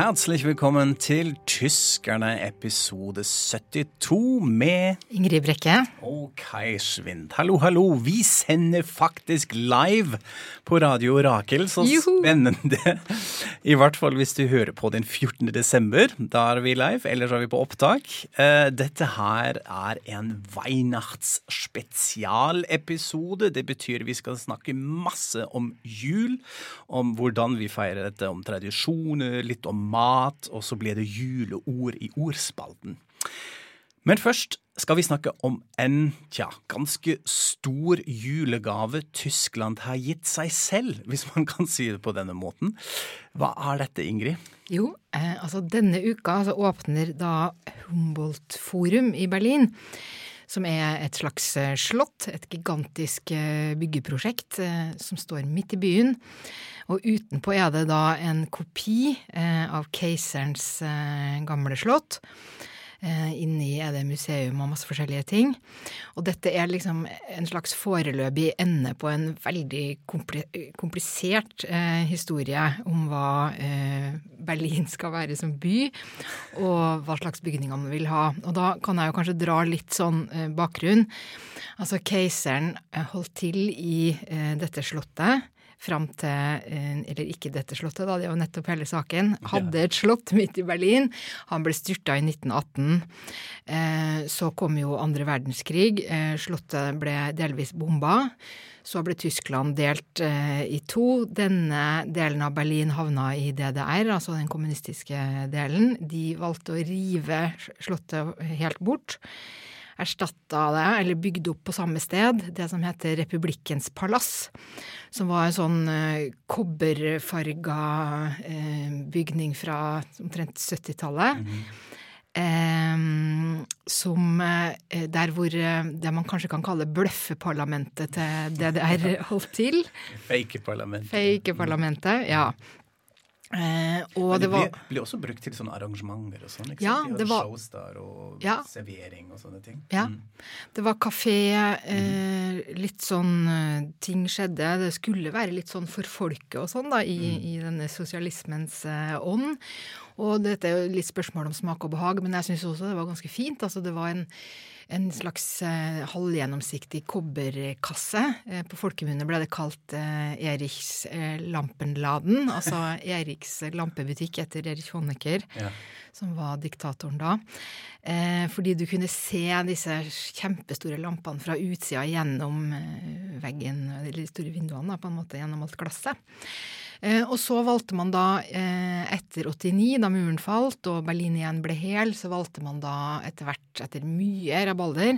Herzlich willkommen til Tyskerne episode 72 med Ingrid Brekke. Og Svind. Hallo, hallo. Vi sender faktisk live på Radio Rakel. Så spennende. I hvert fall hvis du hører på den 14. desember. Da er vi live, ellers er vi på opptak. Eh, Dette her er en Weihnachtsspesialepisode. Det betyr vi skal snakke masse om jul, om hvordan vi feirer dette, om tradisjoner, litt om mat, og så blir det juleord i ordspalten. Men først skal vi snakke om en tja, ganske stor julegave Tyskland har gitt seg selv, hvis man kan si det på denne måten. Hva er dette, Ingrid? Jo, eh, altså denne uka så åpner da Humboldt Forum i Berlin. Som er et slags eh, slott, et gigantisk eh, byggeprosjekt eh, som står midt i byen. Og utenpå er det da en kopi av keiserens gamle slott. Eh, inni er det museum og masse forskjellige ting. Og dette er liksom en slags foreløpig ende på en veldig komplisert eh, historie om hva eh, Berlin skal være som by, og hva slags bygninger man vil ha. Og da kan jeg jo kanskje dra litt sånn bakgrunn. Altså, keiseren holdt til i dette slottet fram til eh, Eller ikke dette slottet, da, det er jo nettopp hele saken. Hadde et slott midt i Berlin. Han ble styrta i 1918. Eh, Så kom jo andre verdenskrig. Eh, Slottet ble delvis bomba. Så ble Tyskland delt i to. Denne delen av Berlin havna i DDR, altså den kommunistiske delen. De valgte å rive Slottet helt bort erstatta det, eller bygde opp på samme sted, det som heter Republikkens palass. Som var en sånn eh, kobberfarga eh, bygning fra omtrent 70-tallet. Eh, som eh, Der hvor eh, det man kanskje kan kalle bløffeparlamentet til DDR holdt til. Fake-parlamentet. Fake-parlamentet, ja. Eh, og Men det det var blir også brukt til sånne arrangementer og sånn. ikke Ja, sant? De hadde var- shows der og Ja. servering og sånne ting. Ja. Mm. Det var kafé, eh, litt sånn eh, ting skjedde. Det skulle være litt sånn for folket og sånn, da, i, i denne sosialismens eh, ånd. Og dette er jo litt spørsmål om smak og behag, men jeg syns også det var ganske fint. Altså, det var en, en slags eh, halvgjennomsiktig kobberkasse. Eh, på folkemunne ble det kalt eh, Eriks eh, Lampenladen, altså Eriks lampebutikk etter Erich Honecker Ja. som var diktatoren da. Eh, fordi du kunne se disse kjempestore lampene fra utsida gjennom eh, veggen, eller de store vinduene, da, på en måte, gjennom alt glasset. Eh, og så valgte man da, eh, etter 89, da muren falt og Berlin igjen ble hel, så valgte man da etter hvert, etter mye rabalder,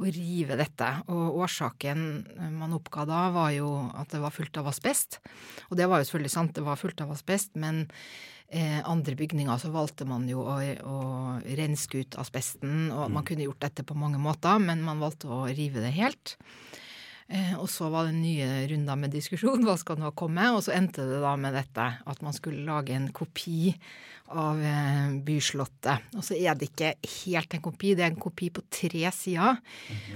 å rive dette. Og årsaken eh, man oppga da, var jo at det var fullt av asbest. Og det var jo selvfølgelig sant, det var fullt av asbest, men andre bygninger så valgte man jo å, å renske ut asbesten, og man kunne gjort dette på mange måter, men man valgte å rive det helt. Eh, og så var det nye runder med diskusjon, hva skal nå komme? Og så endte det da med dette, at man skulle lage en kopi av eh, Byslottet. Og så er det ikke helt en kopi, det er en kopi på tre sider.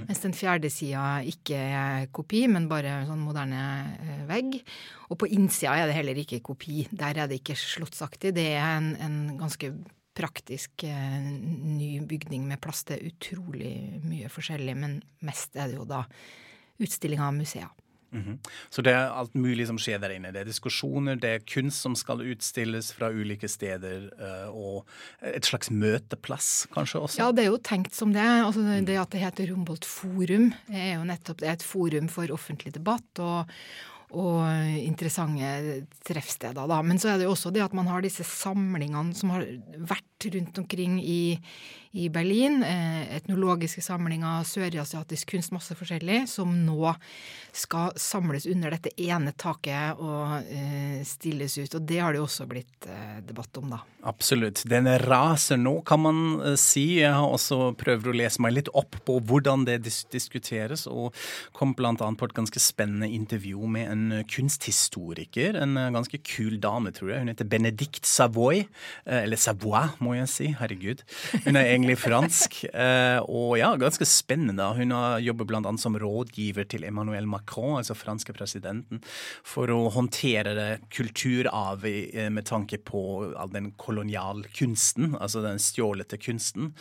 Mens den fjerde sida ikke er kopi, men bare sånn moderne eh, vegg. Og på innsida er det heller ikke kopi. Der er det ikke slottsaktig. Det er en, en ganske praktisk eh, ny bygning med plass til utrolig mye forskjellig, men mest er det jo da utstillinger av museer. -hmm. Så det er alt mulig som skjer der inne. Det er diskusjoner, det er kunst som skal utstilles fra ulike steder, eh, og et slags møteplass kanskje også. Ja, det er jo tenkt som det. Altså det- det at det heter Rombolt Forum, er jo nettopp det er et forum for offentlig debatt og, og interessante treffsteder, da. Men så er det jo også det at man har disse samlingene som har vært rundt omkring i, i Berlin. Eh, etnologiske samlinger, sørasiatisk kunst, masse forskjellig, som nå skal samles under dette ene taket og eh, stilles ut. Og det har det jo også blitt eh, debatt om, da. Absolutt. Den raser nå, kan man si. Jeg har også prøvd å lese meg litt opp på hvordan det dis diskuteres, og kom annet på et ganske spennende intervju med en kunsthistoriker. En ganske kul dame, tror jeg. Hun heter Benedict Savoy, eller Savoy, må jeg si. Herregud. Hun er egentlig fransk. Eh, og ja, ganske spennende. Hun har jobbet bl.a. som rådgiver til Emmanuel Macron, altså franske presidenten, for å håndtere det kulturarvet eh, med tanke på all den kolonialkunsten, altså den stjålete kunsten.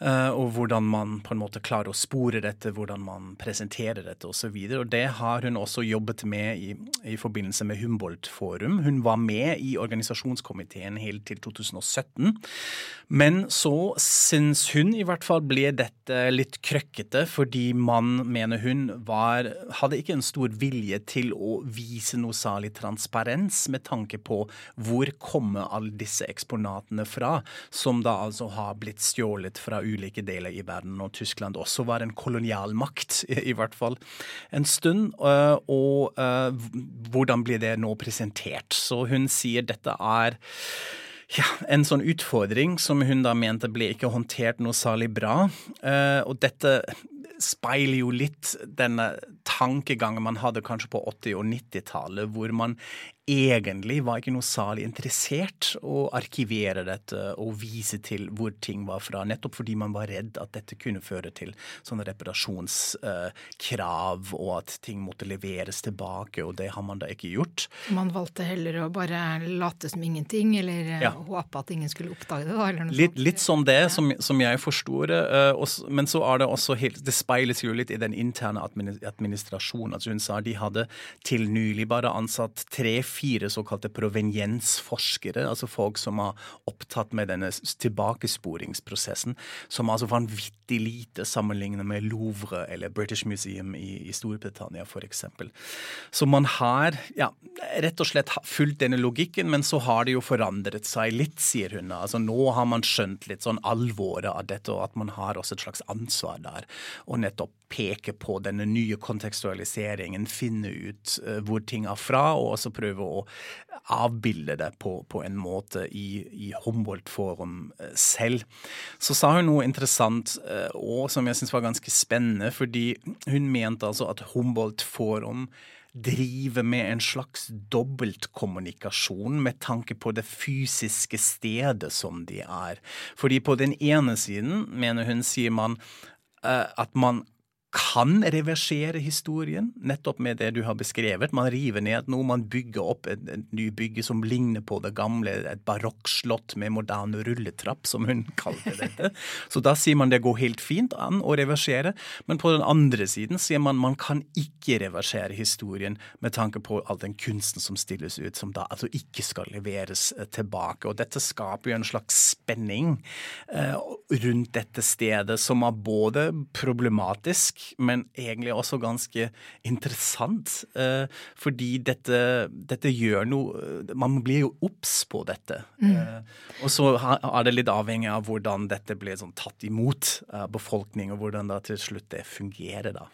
Eh, og hvordan man på en måte klarer å spore dette, hvordan man presenterer dette osv. Det har hun også jobbet med i, i forbindelse med Humboldt-forum. Hun var med i organisasjonskomiteen helt til 2017. Men så syns hun i hvert fall ble dette litt krøkkete, fordi man, mener hun, var, hadde ikke en stor vilje til å vise noe særlig transparens med tanke på hvor kommer alle disse eksponatene fra, som da altså har blitt stjålet fra ulike deler i verden. Og Tyskland også var en kolonialmakt, i hvert fall en stund. Eh, og eh, hvordan blir det nå presentert? Så hun sier dette er ja, en sånn utfordring som hun da mente ble ikke håndtert noe særlig bra. Uh, og dette speiler jo litt denne tankegangen man hadde kanskje på 80- og 90-tallet, hvor man egentlig var ikke noe særlig interessert å arkivere dette og vise til hvor ting var fra, nettopp fordi man var redd at dette kunne føre til sånne reparasjonskrav, uh, og at ting måtte leveres tilbake, og det har man da ikke gjort. Man valgte heller å bare late som ingenting, eller eh, ja. håpe at ingen skulle oppdage det? da, eller noe litt, sånt. litt som det, som, som, jeg forsto det. Uh, men så er det også helt Det speiles jo litt i den interne administrasjonen. Altså hun sa de hadde til nylig bare ansatt tre-fire fire såkalte proveniensforskere, altså folk som har opptatt med denne tilbakesporingsprosessen, som altså vanvittig lite sammenlignet med Louvre eller British Museum i, i Storbritannia f.eks. Så man har ja, rett og slett fulgt denne logikken, men så har det jo forandret seg litt, sier hun. Altså Nå har man skjønt litt sånn alvoret av dette, og at man har også et slags ansvar der. Og nettopp peke på denne nye kontekstualiseringen, finne ut uh, hvor ting er fra, og også prøve å avbilde det på, på en måte i, i Humboldt-forum uh, selv. Så sa hun noe interessant uh, og som jeg syns var ganske spennende, fordi hun mente altså at Humboldt-forum driver med en slags dobbeltkommunikasjon med tanke på det fysiske stedet som de er. Fordi på den ene siden, mener hun, sier man at man kan reversere historien, nettopp med det du har beskrevet. Man river ned noe, man bygger opp et, et ny bygge som ligner på det gamle, et barokkslott med moderne rulletrapp, som hun kalte dette. Så da sier man det går helt fint an å reversere, men på den andre siden sier man man kan ikke reversere historien med tanke på all den kunsten som stilles ut, som da altså ikke skal leveres eh, tilbake. Og dette skaper jo en slags spenning eh, rundt dette stedet, som er både problematisk men egentlig også ganske interessant. Eh, fordi dette, dette, gjør noe Man blir jo obs på dette. Mm. Eh, og så er det litt avhengig av hvordan dette blir sånn tatt imot av befolkningen, og hvordan da til slutt det fungerer, da.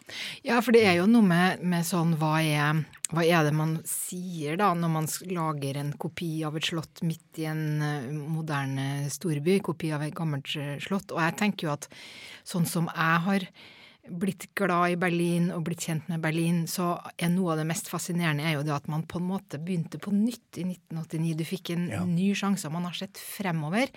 Ja, for det er jo noe med, med sånn hva er hva er det man sier da når man lager en kopi av et slott midt i en eh, moderne storby? Kopi av et gammelt slott. Og jeg tenker jo at sånn som jeg har blitt glad i Berlin og blitt kjent med Berlin, så er noe av det mest fascinerende er jo det at man på en måte begynte på nytt i 1989. Du fikk en ja. ny sjanse, og man har sett fremover.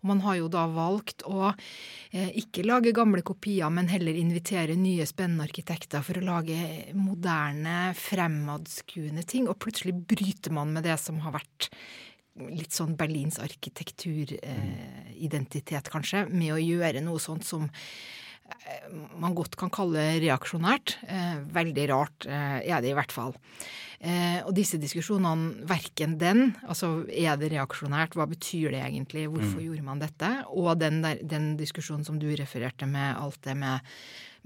Og man har jo da valgt å eh, ikke lage gamle kopier, men heller invitere nye, spennende arkitekter for å lage moderne, fremadskuende ting. Og plutselig bryter man med det som har vært litt sånn Berlins arkitekturidentitet, eh, kanskje, med å gjøre noe sånt som man godt kan kalle reaksjonært. Eh, veldig rart eh, er det i hvert fall. Og disse diskusjonene, verken den, altså er det reaksjonært, hva betyr det egentlig, hvorfor mm. gjorde man dette, og den, der, den, diskusjonen som du refererte med alt det med,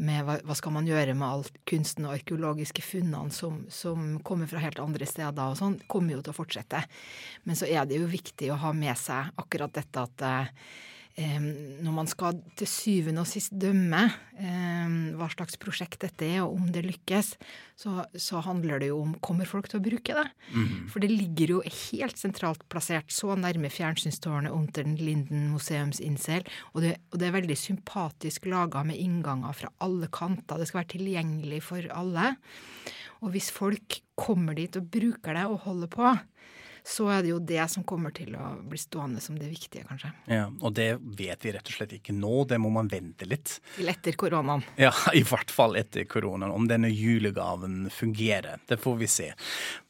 med hva, hva, skal man gjøre med alt kunsten og arkeologiske funnene som, som kommer fra helt andre steder og sånn, kommer jo til å fortsette. Men så er det jo viktig å ha med seg akkurat dette at når man skal til syvende og sist dømme hva slags prosjekt dette er, og om det lykkes, så, så handler det jo om kommer folk til å bruke det. Mm. For det ligger jo helt sentralt plassert så nærme fjernsynstårnet under den Linden museums innsel, og det, og det er veldig sympatisk laga med innganger fra alle kanter. Det skal være tilgjengelig for alle. Og hvis folk kommer dit og bruker det og holder på, så er det jo det som kommer til å bli stående som det viktige, kanskje. Ja, Og det vet vi rett og slett ikke nå, det må man vente litt. Til etter koronaen. Ja, i hvert fall etter koronaen. Om denne julegaven fungerer. Det får vi se.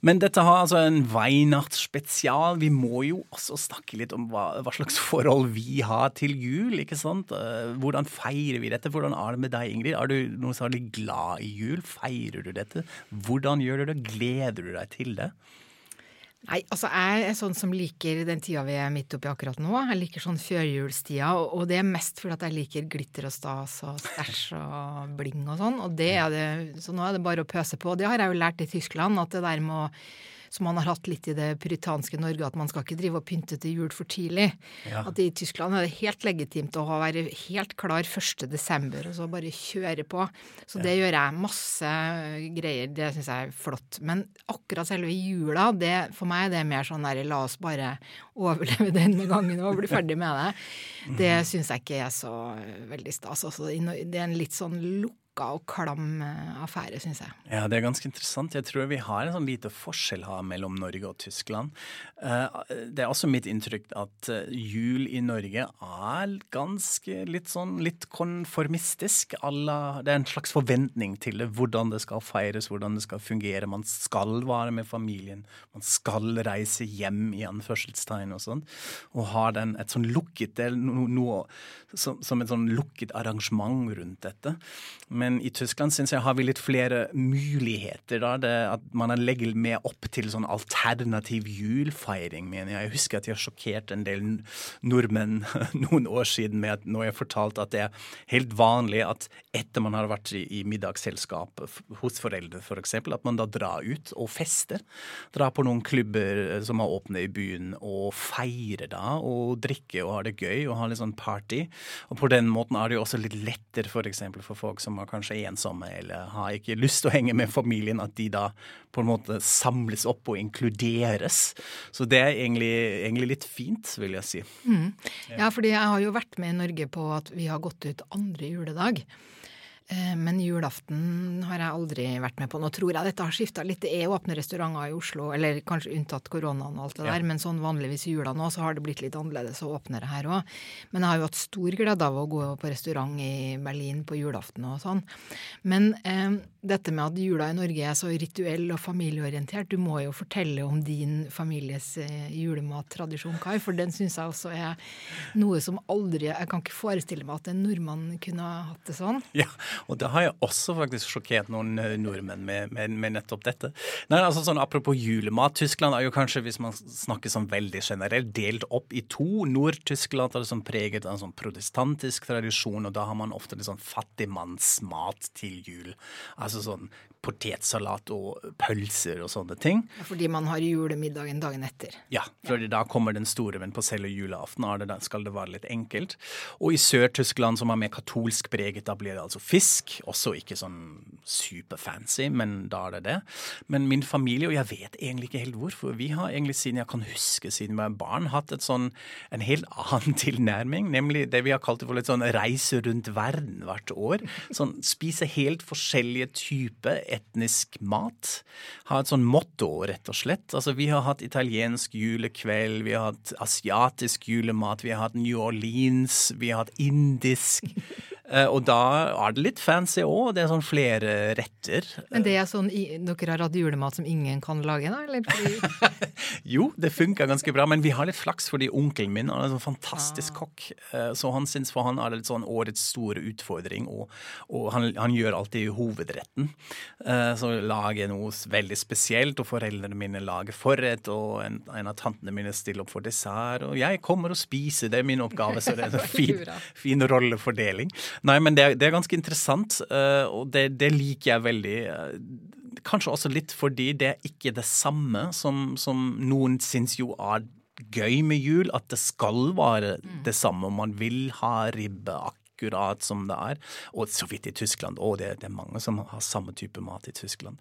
Men dette har altså en Weihnacht-spesial. Vi må jo også snakke litt om hva, hva, slags forhold vi har til jul, ikke sant. Eh, hvordan feirer vi dette? Hvordan er det med deg, Ingrid? Er du noe særlig glad i jul? Feirer du dette? Hvordan gjør du det? Gleder du deg til det? Nei, altså jeg er sånn som liker den tida vi er midt oppi akkurat nå. Jeg liker sånn førjulstida, og det er mest fordi at jeg liker glitter og stas og stæsj og bling og sånn. Og det er det, så nå er det bare å pøse på. Det har jeg jo lært i Tyskland, at det der med å som man har hatt litt i det puritanske Norge, at man skal ikke drive og pynte til jul for tidlig. Ja. At i Tyskland er det helt legitimt å være helt klar 1. desember, og så bare kjøre på. Så ja. det gjør jeg. Masse greier. Det syns jeg er flott. Men akkurat selve jula, det, for meg er det mer sånn der la oss bare overleve denne gangen og bli ferdig med det. Det mhm. syns jeg ikke er så veldig stas. Altså, det er en litt sånn lukk lukka og klam eh, affære, syns jeg. Ja, det er ganske interessant. Jeg tror vi har en sånn lite forskjell her mellom Norge og Tyskland. Eh, det er også mitt inntrykk at eh, jul i Norge er ganske litt sånn litt konformistisk. Alla, det er en slags forventning til det, hvordan det skal feires, hvordan det skal fungere. Man skal være med familien. Man skal reise hjem, i anførselstegn og sånn. Og har den, et sånn lukket noe, noe som, som, et sånn lukket arrangement rundt dette. Men i Tyskland syns jeg har vi litt flere muligheter. da, det At man legger mer opp til sånn alternativ julfeiring, mener jeg. Jeg husker at jeg har sjokkert en del nordmenn noen år siden med at når jeg fortalte at det er helt vanlig at etter man har vært i, i middagsselskap hos foreldre f.eks., for at man da drar ut og fester. Drar på noen klubber eh, som har åpnet i byen, og feirer da, og drikker og har det gøy og har litt sånn party. Og på den måten er det jo også litt lettere f.eks. For, for folk som har kanskje ensomme eller har ikke lyst til å henge med familien, at de da på en måte samles opp og inkluderes. Så det er egentlig, egentlig litt fint, vil jeg si. Mm. Ja, fordi jeg har jo vært med i Norge på at vi har gått ut andre juledag. Eh, men julaften har jeg aldri vært med på. Nå tror jeg dette har skifta litt. Det er åpne restauranter i Oslo, eller kanskje unntatt koronaen og alt det ja. der, men sånn vanligvis i jula nå så har det blitt litt annerledes og åpnere her òg. Men jeg har jo hatt stor glede av å gå på restaurant i Berlin på julaften og sånn. Men eh, dette med at jula i Norge er så rituell og familieorientert, du må jo fortelle om din families eh, julemattradisjon, Kai, for den syns jeg også er noe som aldri Jeg kan ikke forestille meg at en nordmann kunne hatt det sånn. Ja, og det har jeg også faktisk sjokkert noen eh, nordmenn med, med, med nettopp dette. Nei, altså sånn Apropos julemat. Tyskland er jo kanskje, hvis man snakker sånn veldig generelt, delt opp i to. Nord-Tyskland er det sånn preget av en sånn protestantisk tradisjon, og da har man ofte litt sånn fattigmannsmat til jul. Altså sånn potetsalat og pølser og sånne ting. Fordi man har julemiddagen dagen etter. Ja, for ja. da kommer den store, men på selve julaften det, skal det være litt enkelt. Og i Sør-Tyskland, som er mer katolsk preget, da blir det altså fisk. Også ikke sånn superfancy, men da er det det. Men min familie, og jeg vet egentlig ikke helt hvorfor, vi har egentlig siden jeg kan huske, siden vi var barn, hatt sånn, en helt annen tilnærming. Nemlig det vi har kalt det for litt sånn reise rundt verden hvert år. Sånn spise helt forskjellige typer etnisk mat. Har et sånn motto, rett og slett. Altså, vi har hatt italiensk julekveld, vi har hatt asiatisk julemat, vi har hatt New Orleans, vi har hatt indisk. Eh, og da er det litt fancy òg. Det er sånn flere retter. Men det er sånn dere har hatt julemat som ingen kan lage, da? Eller? jo, det funker ganske bra. Men vi har litt flaks fordi onkelen min er en sånn fantastisk ah. kokk. Eh, så han syns for han er det litt sånn årets store utfordring, og, og han, han, gjør alltid hovedretten. Eh, så lager noe veldig spesielt, og foreldrene mine lager forrett, og en, en av tantene mine stiller opp for dessert, og jeg kommer og spiser. Det er min oppgave, så det er en fin, fin rollefordeling. Nei, men det, det er ganske interessant, uh, og det, det, liker jeg veldig. Uh, kanskje også litt fordi det er ikke det samme som, som noen syns jo er gøy med jul, at det skal være mm. det samme. Man vil ha ribbe akkurat som det er. Og så vidt i Tyskland. Og det, det, er mange som har samme type mat i Tyskland.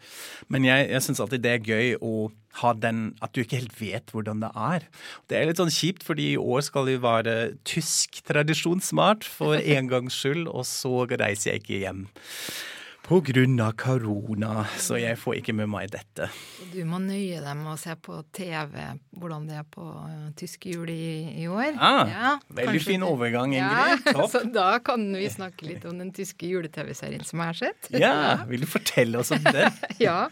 Men jeg, jeg syns alltid det er gøy å ha den At du ikke helt vet hvordan det er. Det er litt sånn kjipt, fordi i år skal det være tysk tradisjonsmat for en gangs skyld, og så reiser jeg ikke hjem Av korona, så jeg får ikke med meg dette. Du må nøye deg med å se på TV hvordan det er på uh, tyske jul i, i år. Ah, ja, veldig fin overgang, Ingrid. Ja, så da kan vi snakke litt om den tyske jule-TV-serien som jeg har sett. Ja, vil du fortelle oss om det? ja.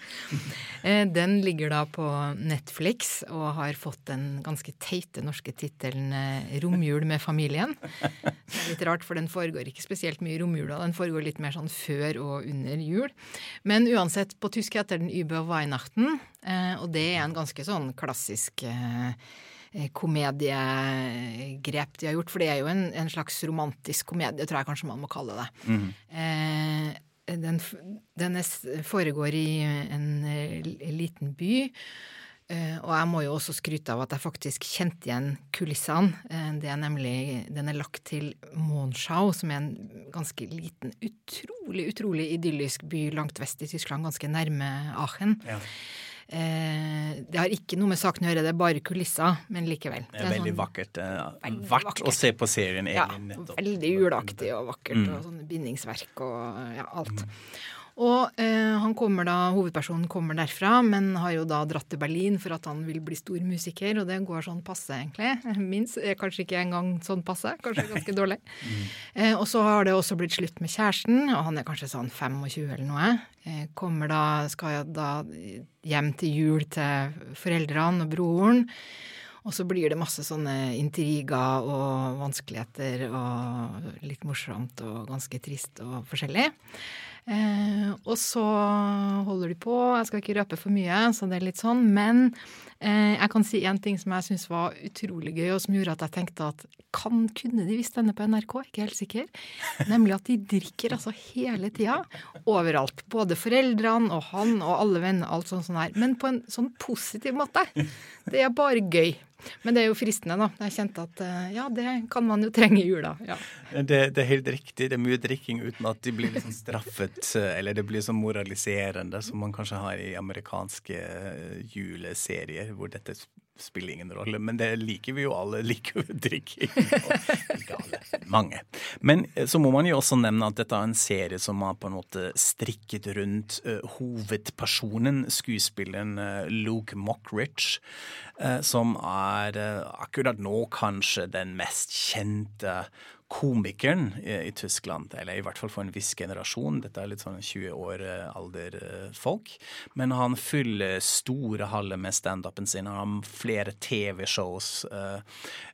Eh, den ligger da på Netflix og har fått den ganske teite norske tittelen eh, 'Romjul med familien'. Det er litt rart, for den foregår ikke spesielt mye i romjula. Den foregår litt mer sånn før og under jul. Men uansett, på tysk heter den Über Weihnachten, eh, og det er en ganske sånn klassisk komediegrep de har gjort. For det er jo en, en, slags romantisk komedie, tror jeg kanskje man må kalle det. Mm. Eh, den, den foregår i en, en liten by. Uh, og jeg må jo også skryte av at jeg faktisk kjente igjen kulissene. Uh, det er nemlig, Den er lagt til Monschau, som er en ganske liten, utrolig, utrolig idyllisk by langt vest i Tyskland, ganske nærme Aachen. Ja. Det har ikke noe med saken å gjøre, det er bare kulisser, men likevel. Det er, veldig sånn, vakkert. Veldig Verdt vakkert. å se på serien. Ja, veldig julaktig og vakkert, mm. og sånne bindingsverk og ja, alt. Mm. Og eh, han kommer da, hovedpersonen kommer derfra, men har jo da dratt til Berlin for at han vil bli stor musiker, og det går sånn passe, egentlig. Minst. Kanskje ikke engang sånn passe, kanskje ganske dårlig. Mm. Eh, og så har det også blitt slutt med kjæresten, og han er kanskje sånn 25 eller noe. Eh, kommer da, skal da hjem til jul til foreldrene og broren. Og så blir det masse sånne intriger og vanskeligheter og litt morsomt og ganske trist og forskjellig. Eh, og så holder de på. Jeg skal ikke røpe for mye, så det er litt sånn. Men eh, jeg kan si én ting som jeg syns var utrolig gøy, og som gjorde at jeg tenkte at kan, kunne de visst denne på NRK? Ikke helt sikker. Nemlig at de drikker altså hele tida. Overalt. Både foreldrene og han og alle venner, alt sånt sånn her. Men på en sånn positiv måte. Det er bare gøy. Men det er jo fristende, da. Jeg kjente at eh, ja, det kan man jo trenge i jula. Ja. Det, det, er helt riktig. Det er mye drikking uten at de blir liksom straffet, eh, eller det blir så moraliserende som man kanskje har i amerikanske eh, juleserier, hvor dette spiller ingen rolle. Men det liker vi jo alle. Liker drikking. drikking. Ikke alle. Mange. Men så må man jo også nevne at dette er en serie som har på en måte strikket rundt uh, hovedpersonen, skuespilleren uh, Luke Mockridge. uh, som er eh, akkurat nå kanskje den mest kjente komikeren i, Tyskland, eller i hvert fall for en viss generasjon. Dette er litt sånn 20 år eh, alder-folk. Men han fyller store haller med standupen sin. Han har flere TV-shows.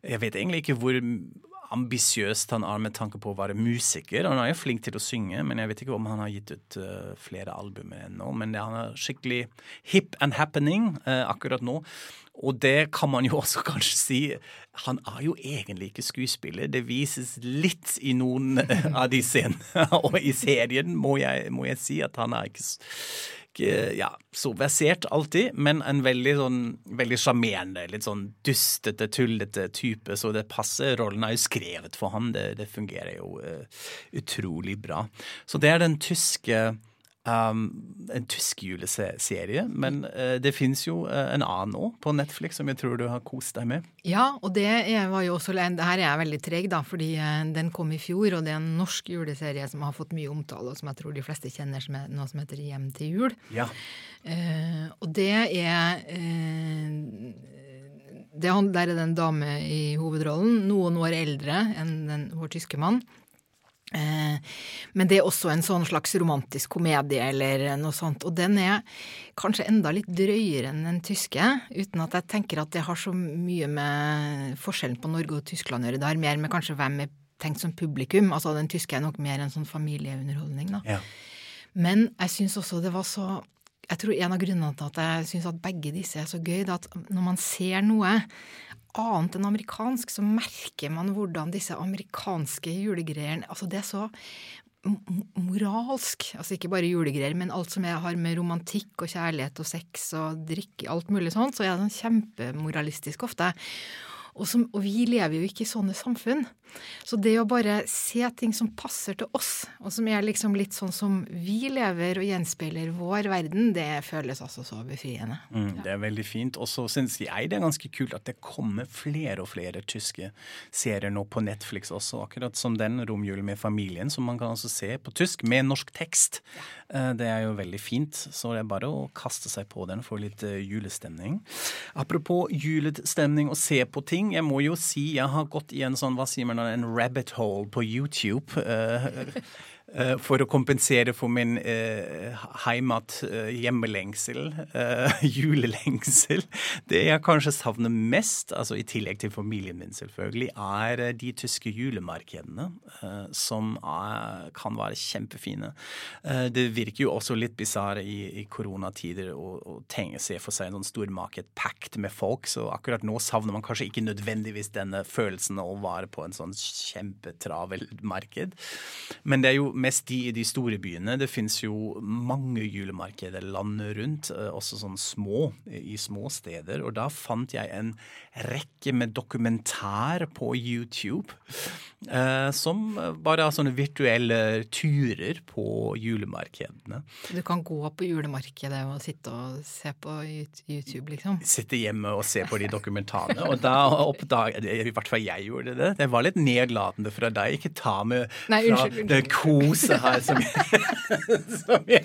Jeg vet egentlig ikke hvor ambisiøst han er med tanke på å være musiker. Han er jo flink til å synge, men jeg vet ikke om han har gitt ut flere albumer ennå. Men han er skikkelig hip and happening akkurat nå. Og det kan man jo også kanskje si Han er jo egentlig ikke skuespiller. Det vises litt i noen av de scenene. Og i serien må jeg, må jeg si at han er ikke ja, så versert alltid, men en veldig sånn veldig sjarmerende, litt sånn dustete, tullete type. Så det passer. Rollen er jo skrevet for han, Det, det fungerer jo uh, utrolig bra. Så det er den tyske Um, en tysk juleserie, men uh, det fins jo uh, en annen òg på Netflix som jeg tror du har kost deg med. Ja, og det var jo også det Her er jeg veldig treg, da, fordi uh, den kom i fjor, og det er en norsk juleserie som har fått mye omtale, og som jeg tror de fleste kjenner som er noe som heter Hjem til jul. Ja. og det er det, Der er det en dame i hovedrollen, noen år eldre enn den, vår tyske mann. Eh, men det er også en sånn slags romantisk komedie eller noe sånt. Og den er kanskje enda litt drøyere enn den tyske, uten at jeg tenker at det har så mye med forskjellen på Norge og Tyskland å gjøre. Det har mer med kanskje hvem er tenkt som publikum. Altså den tyske er nok mer en sånn familieunderholdning, da. Ja. Men jeg syns også det var så jeg tror En av grunnene til at jeg syns at begge disse er så gøy, det er at når man ser noe annet enn amerikansk, så merker man hvordan disse amerikanske julegreiene Altså, det er så moralsk. Altså ikke bare julegreier, men alt som jeg har med romantikk og kjærlighet og sex og drikke, alt mulig sånt, så er det sånn kjempemoralistisk ofte. Og, som, og vi lever jo ikke i sånne samfunn. Så det å bare se ting som passer til oss, og som er liksom litt sånn som vi lever og gjenspeiler vår verden, det føles altså så befriende. Mm, det er veldig fint. Og så syns jeg det er ganske kult at det kommer flere og flere tyske serier nå på Netflix også, akkurat som den 'Romjulen med familien', som man kan altså se på tysk med norsk tekst. Ja. Det er jo veldig fint, så det er bare å kaste seg på den for litt eh, julestemning. Apropos julestemning og se på ting, jeg må jo si jeg har gått i en sånn, hva sier man en rabbit hole på YouTube. Uh, for å kompensere for min eh, heimat, hjemmelengsel, julelengsel. Det jeg kanskje savner mest, altså i tillegg til familien min selvfølgelig, er de tyske julemarkedene, som er, kan være kjempefine. det virker jo også litt bisarr i, i, koronatider å, å tenke, se for seg noen stor stormarked packed med folk, så akkurat nå savner man kanskje ikke nødvendigvis denne følelsen av å være på en sånn kjempetravel marked. Men det er jo mest de i de store byene. Det fins jo mange julemarkeder landet rundt, eh, også sånn små, i små steder. Og da fant jeg en rekke med dokumentar på YouTube eh, som bare har sånne virtuelle turer på julemarkedene. Du kan gå på julemarkedet og sitte og se på YouTube, liksom? Sitte hjemme og se på de dokumentarene. Og da oppdaget I hvert fall jeg gjorde det. Det var litt nedlatende fra deg. Ikke ta med Nei, unnskyld, unnskyld. Det kose her som jeg, som jeg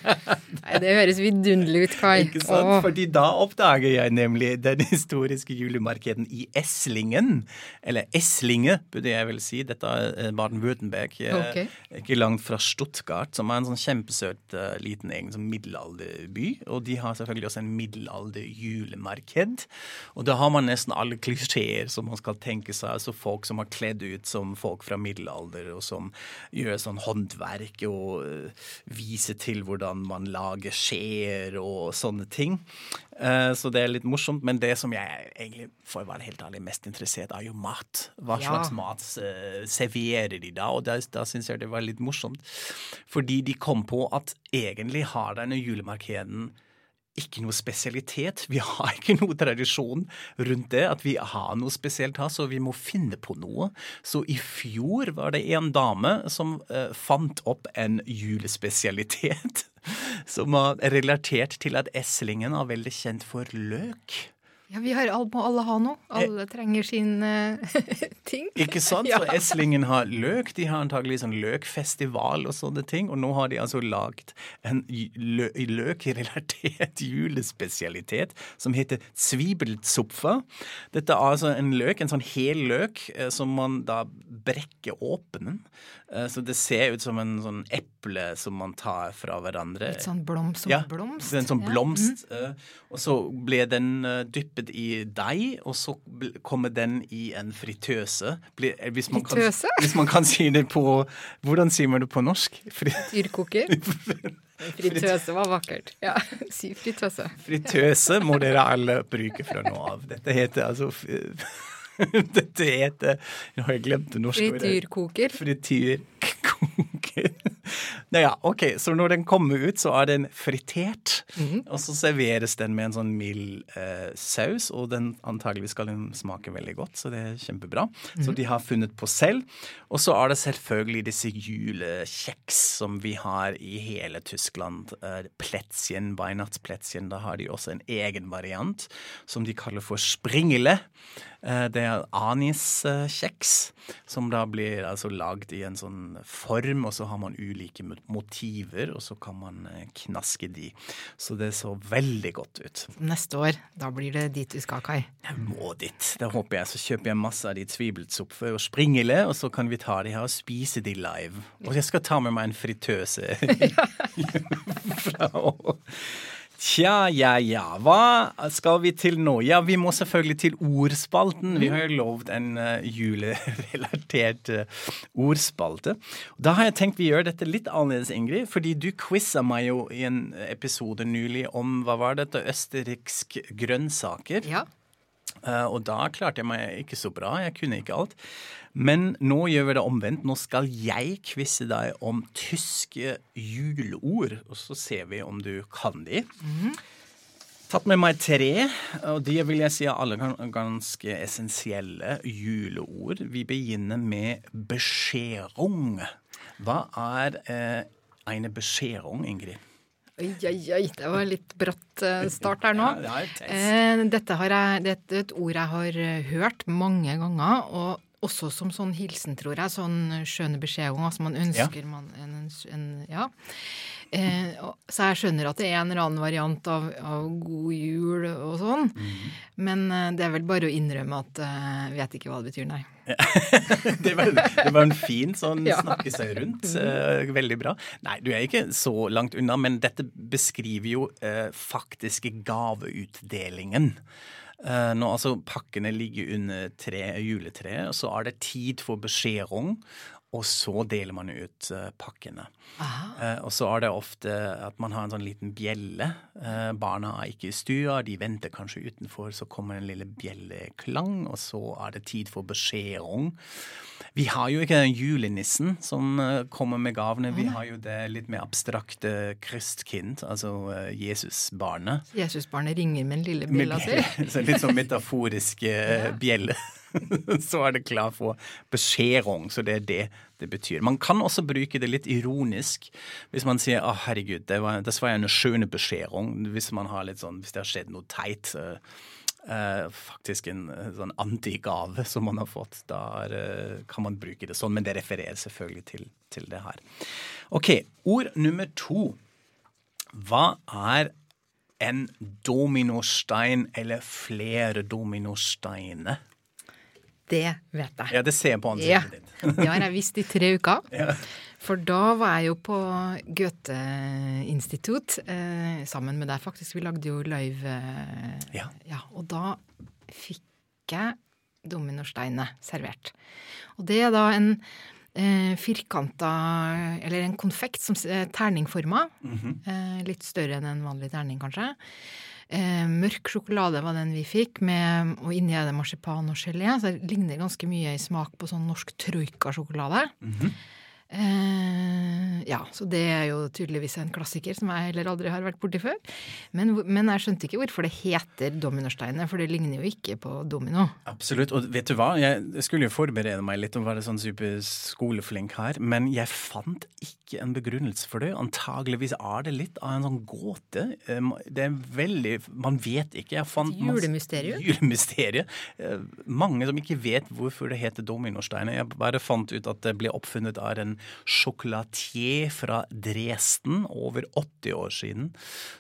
Nei, det høres vidunderlig ut, Kai. Ikke sant? Åh. Fordi da oppdager jeg nemlig den historiske julemarkeden i Esslingen. Eller Esslinge, burde jeg vel si. Dette er Baden-Würtemberg. Okay. Ikke langt fra Stuttgart, som er en sånn kjempesøt uh, liten egen sånn middelalderby. Og de har selvfølgelig også en middelalderjulemarked. Og da har man nesten alle klisjeer som man skal tenke seg. Altså folk som har kledd ut som folk fra middelalder, og som gjør sånn håndverk og vise til hvordan man lager skjeer og sånne ting. Uh, så det er litt morsomt. Men det som jeg egentlig for å være helt ærlig mest interessert er jo mat. Hva ja. slags mat uh, serverer de da? Og da, da syns jeg det var litt morsomt. Fordi de kom på at egentlig har denne julemarkeden ikke noe spesialitet. Vi har ikke noe tradisjon rundt det, at vi har noe spesielt her, så vi må finne på noe. Så i fjor var det en dame som uh, fant opp en julespesialitet som var relatert til at Eslingen er veldig kjent for løk. Ja, vi har, må alle ha noe. Alle trenger sin uh, ting. Ikke sant? Så Eslingen har løk. De har antagelig sånn løkfestival og sånne ting. Og nå har de altså lagd en lø løkrelatert julespesialitet som heter svibelzupfer. Dette er altså en løk, en sånn hel løk, eh, som man da brekker åpen. Eh, så det ser ut som en sånn eple som man tar fra hverandre. Litt sånn blomst som ja, blomst? En sånn blomst. Ja. Mm. Og så ble den eh, dyppet i deig, og så kommer den i en fritøse. Hvis man, fritøse? Kan, hvis man kan si det på Hvordan sier man det på norsk? Dyrkoker? Fritøse var vakkert. Ja, si fritøse. Fritøse må dere alle bruke fra nå av. Dette heter altså Dette heter jeg glemt det norske. Frityrkoker. Frityrkoker. Naja, ok, så når den kommer ut, så er den fritert. Mm -hmm. Og så serveres den med en sånn mild eh, saus, og den antagelig skal den smake veldig godt, så det er kjempebra. Mm -hmm. Så de har funnet på selv. Og så er det selvfølgelig disse julekjeks som vi har i hele Tyskland. Eh, Plätzchen, Weihnachtsplätzchen, da har de også en egen variant som de kaller for springele. Eh, det er aniskjeks, som da blir altså lagd i en sånn form, og så har man ulike motiver, og så kan man eh, knaske de. Så det så veldig godt ut. Neste år, da blir det dit du skal, Kai? Jeg må dit. Da håper jeg. Så kjøper jeg masse av de tvibelzupfer og springele, og så kan vi ta de her og spise de live. Og jeg skal ta med meg en fritøse. fra Tja, ja, ja. Hva skal vi til nå? Ja, vi må selvfølgelig til ordspalten. Vi har jo lovd en uh, julerelatert uh, ordspalte. Da har jeg tenkt vi gjør dette litt annerledes, Ingrid. Fordi du quiza meg jo i en episode nylig om hva var dette, østerriksk grønnsaker. Ja. Uh, og da klarte jeg meg ikke så bra. Jeg kunne ikke alt. Men nå gjør vi det omvendt. Nå skal jeg quize deg om tyske juleord, og så ser vi om du kan de. Mm -hmm. tatt med meg tre, og de vil jeg si er alle ganske essensielle juleord. Vi begynner med beskjerung. Hva er eh, en beskjærung, Ingrid? Oi, oi, oi. Det var litt bratt eh, start her nå. Eh, dette, jeg, det er et ord jeg har eh, hørt mange ganger, og også som sånn hilsen, tror jeg. Sånn skjønne beskjed Altså man ønsker ja. man en, en, Ja. Eh, så jeg skjønner at det er en eller annen variant av, av god jul og sånn. Mm. Men eh, det er vel bare å innrømme at jeg uh, vet ikke hva det betyr, nei. det, var, det, var, en fin sånn ja. snakke seg rundt. Uh, veldig bra. Nei, du er ikke så langt unna, men dette beskriver jo uh, faktiske gaveutdelingen. Uh, når altså pakkene ligger under tre, juletreet, så er det tid for beskjedrong. Og så deler man ut uh, pakkene. Uh, og så er det ofte at man har en sånn liten bjelle. Uh, barna er ikke i stua, de venter kanskje utenfor. Så kommer en lille bjelleklang, og så er det tid for beskjedrong. Vi har jo ikke den julenissen som kommer med gavene. Vi har jo det litt mer abstrakte Christkind, altså Jesusbarnet. Jesusbarnet ringer med en lille bjelle, si. litt sånn metaforisk bjelle. så er det klar for beskjedrong. Så det er det det betyr. Man kan også bruke det litt ironisk hvis man sier 'Å, herregud, det var, var en skjønne beskjedrong'. Hvis man har litt sånn, hvis det har skjedd noe teit. Uh, uh, faktisk en uh, sånn antigave som man har fått. Da kan man bruke det sånn, men det refererer selvfølgelig til, til det her. OK, ord nummer to. Hva er en dominostein eller flere dominosteiner? Det vet jeg. Ja, det ser jeg på ansiktet ja. ditt. det har jeg visst i tre uker. Ja. For da var jeg jo på Goethe-institutt eh, sammen med deg, faktisk. Vi lagde jo live. Eh, ja. ja. Og da fikk jeg dominosteinet servert. Og det er da en eh, firkanta Eller en konfekt som er terningforma. Mm -hmm. eh, litt større enn en vanlig terning, kanskje. Eh, mørk sjokolade var den vi fikk, med, og inni er det marsipan og gelé. Så det ligner ganske mye i smak på sånn norsk troika-sjokolade. Mm -hmm. Eh, ja, så det er jo tydeligvis en klassiker som jeg heller aldri har vært borti før. Men, men jeg skjønte ikke hvorfor det heter Dominosteinet, for det ligner jo ikke på domino. Absolutt, og vet du hva, jeg skulle jo forberede meg litt og være sånn super skoleflink her, men jeg fant ikke en begrunnelse for det. Antageligvis er det litt av en sånn gåte. Det er veldig Man vet ikke. Jeg fant Julemysterium? Julemysteriet. Eh, mange som ikke vet hvorfor det heter Dominosteinet. Jeg bare fant ut at det ble oppfunnet av en sjokolatier fra Dresden over 80 år siden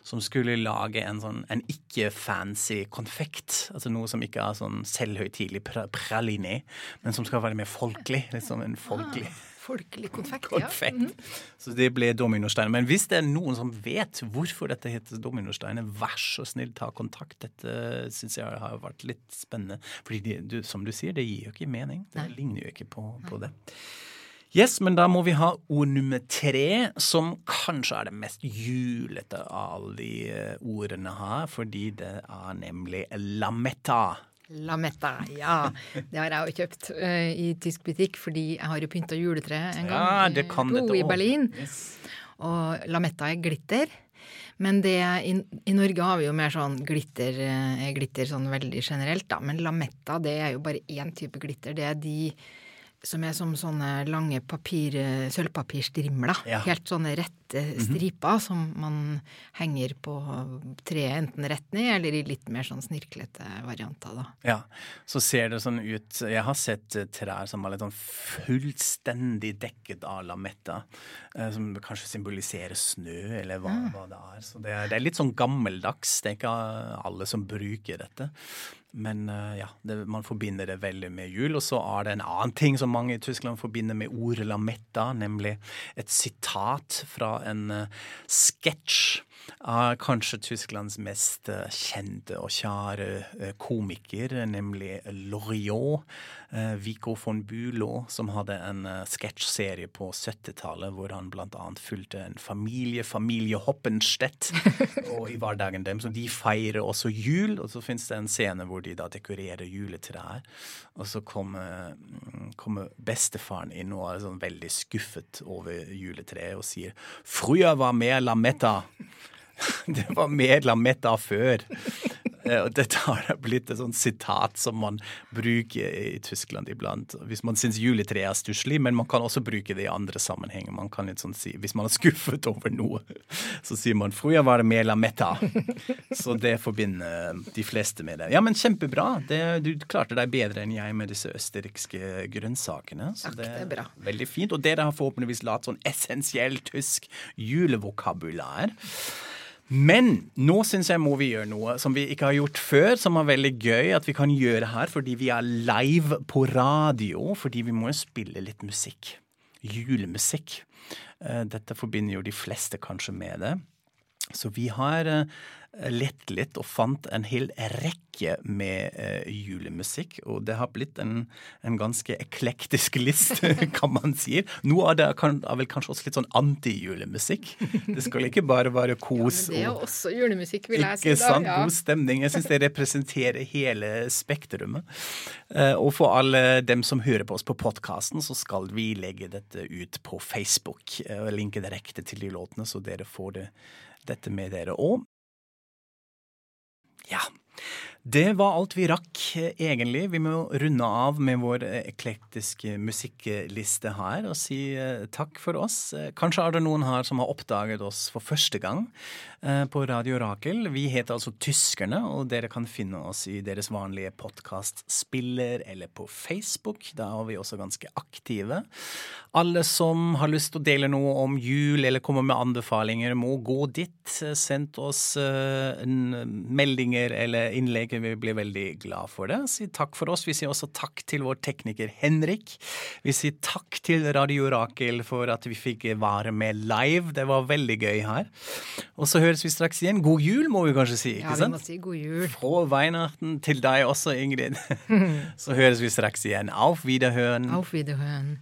som skulle lage en sånn en ikke-fancy konfekt. Altså noe som ikke er sånn selvhøytidelig praliné, men som skal være mer folkelig. Liksom en folkelig ah. Folkelig konfekt, konfekt. ja. Mm. Så det ble dominosteiner. Men hvis det er noen som vet hvorfor dette heter dominosteiner, vær så snill, ta kontakt. Dette syns jeg har vært litt spennende. Fordi du, som du sier, det gir jo ikke mening. Det Nei. ligner jo ikke på, på det. Yes, men da må vi ha ord nummer tre, som kanskje er det mest julete av alle de eh, ordene her, fordi det er nemlig lametta. Lametta, ja. Det har jeg jo kjøpt uh, i tysk butikk, fordi jeg har jo pynta juletre en gang ja, det kan to, i Berlin. Yes. Og lametta er glitter. Men det, i, i, Norge har vi jo mer sånn glitter, glitter sånn veldig generelt, da. Men lametta, det er jo bare én type glitter. Det er de som er som sånne lange papir, sølvpapirstrimler. Ja. Helt sånne rette mhm. striper mm -hmm. som man henger på treet enten rett ned eller i litt mer sånn snirklete varianter. da. Ja, så ser det sånn ut Jeg har sett eh, trær som er litt sånn fullstendig dekket av lametta. Eh, som kanskje symboliserer snø, eller hva, ja. hva det er. Så det er, det er litt sånn gammeldags. Det er ikke alle som bruker dette. Men uh, ja, det, man forbinder det veldig med jul. Og så er det en annen ting som mange i Tyskland forbinder med ordet lametta, nemlig et sitat fra en uh, sketsj av kanskje Tysklands mest uh, kjente og kjære komiker, nemlig Loriot. Vico von Bülow, som hadde en sketsjserie på 70-tallet hvor han bl.a. fulgte en familie, familie Hoppenstedt, og i hverdagen dem. Så de feirer også jul, og så fins det en scene hvor de da dekorerer juletrær. Og så kommer, kommer bestefaren inn og er sånn veldig skuffet over juletreet og sier 'Früher var mer lametta'. Det var mer lametta før. Eh, og dette har blitt et sånt sitat som man bruker i Tyskland iblant. Hvis man syns juletreet er stusslig, men man kan også bruke det i andre sammenhenger. Man kan litt sånn si, Hvis man er skuffet over noe, så sier man 'Fruja var Metta'. Så det forbinder de fleste med det. Ja, men kjempebra. Det, du klarte deg bedre enn jeg med disse østerrikske grønnsakene. Så det, er bra. Veldig fint. Og dere har forhåpentligvis latt sånn essensiell tysk julevokabular. Men nå syns jeg må vi gjøre noe som vi ikke har gjort før, som er veldig gøy at vi kan gjøre her fordi vi er live på radio. Fordi vi må jo spille litt musikk. Julemusikk. Eh, dette forbinder jo de fleste kanskje med det. Så vi har eh, lett litt og fant en hel rekke med uh, julemusikk. Og det har blitt en, en ganske eklektisk liste, kan man si. Noe av det kan, er vel kanskje også litt sånn anti-julemusikk. Det skal ikke bare være kos. Ja, men det er også julemusikk, vil jeg si. Ikke sant? Ja. God stemning. Jeg syns det representerer hele spektrumet. Uh, og for alle dem som hører på oss på podkasten, så skal vi legge dette ut på Facebook. og linke direkte til de låtene, så dere får det, dette med dere òg. Ja. Det var alt vi rakk, egentlig. Vi må runde av med vår eklektiske musikkliste her og si eh, takk for oss. Kanskje er det noen her som har oppdaget oss for første gang eh, på Radio Rakel. Vi heter altså Tyskerne, og dere kan finne oss i deres vanlige podkastspiller eller på Facebook. Da er vi også ganske aktive. Alle som har lyst til å dele noe om jul eller komme med anbefalinger, må gå dit. Send oss uh, meldinger eller innlegg vi blir veldig glad for det. Si takk for oss. Vi sier også takk til vår tekniker Henrik. Vi sier takk til Radio Rakel for at vi fikk være med live. Det var veldig gøy her. Og så høres vi straks igjen. God jul, må vi kanskje si. ikke sant? Ja, vi må si god jul. Fra Weihnachten til deg også, Ingrid. så høres vi straks igjen. Auf Wiederhören. Auf Wiederhøen.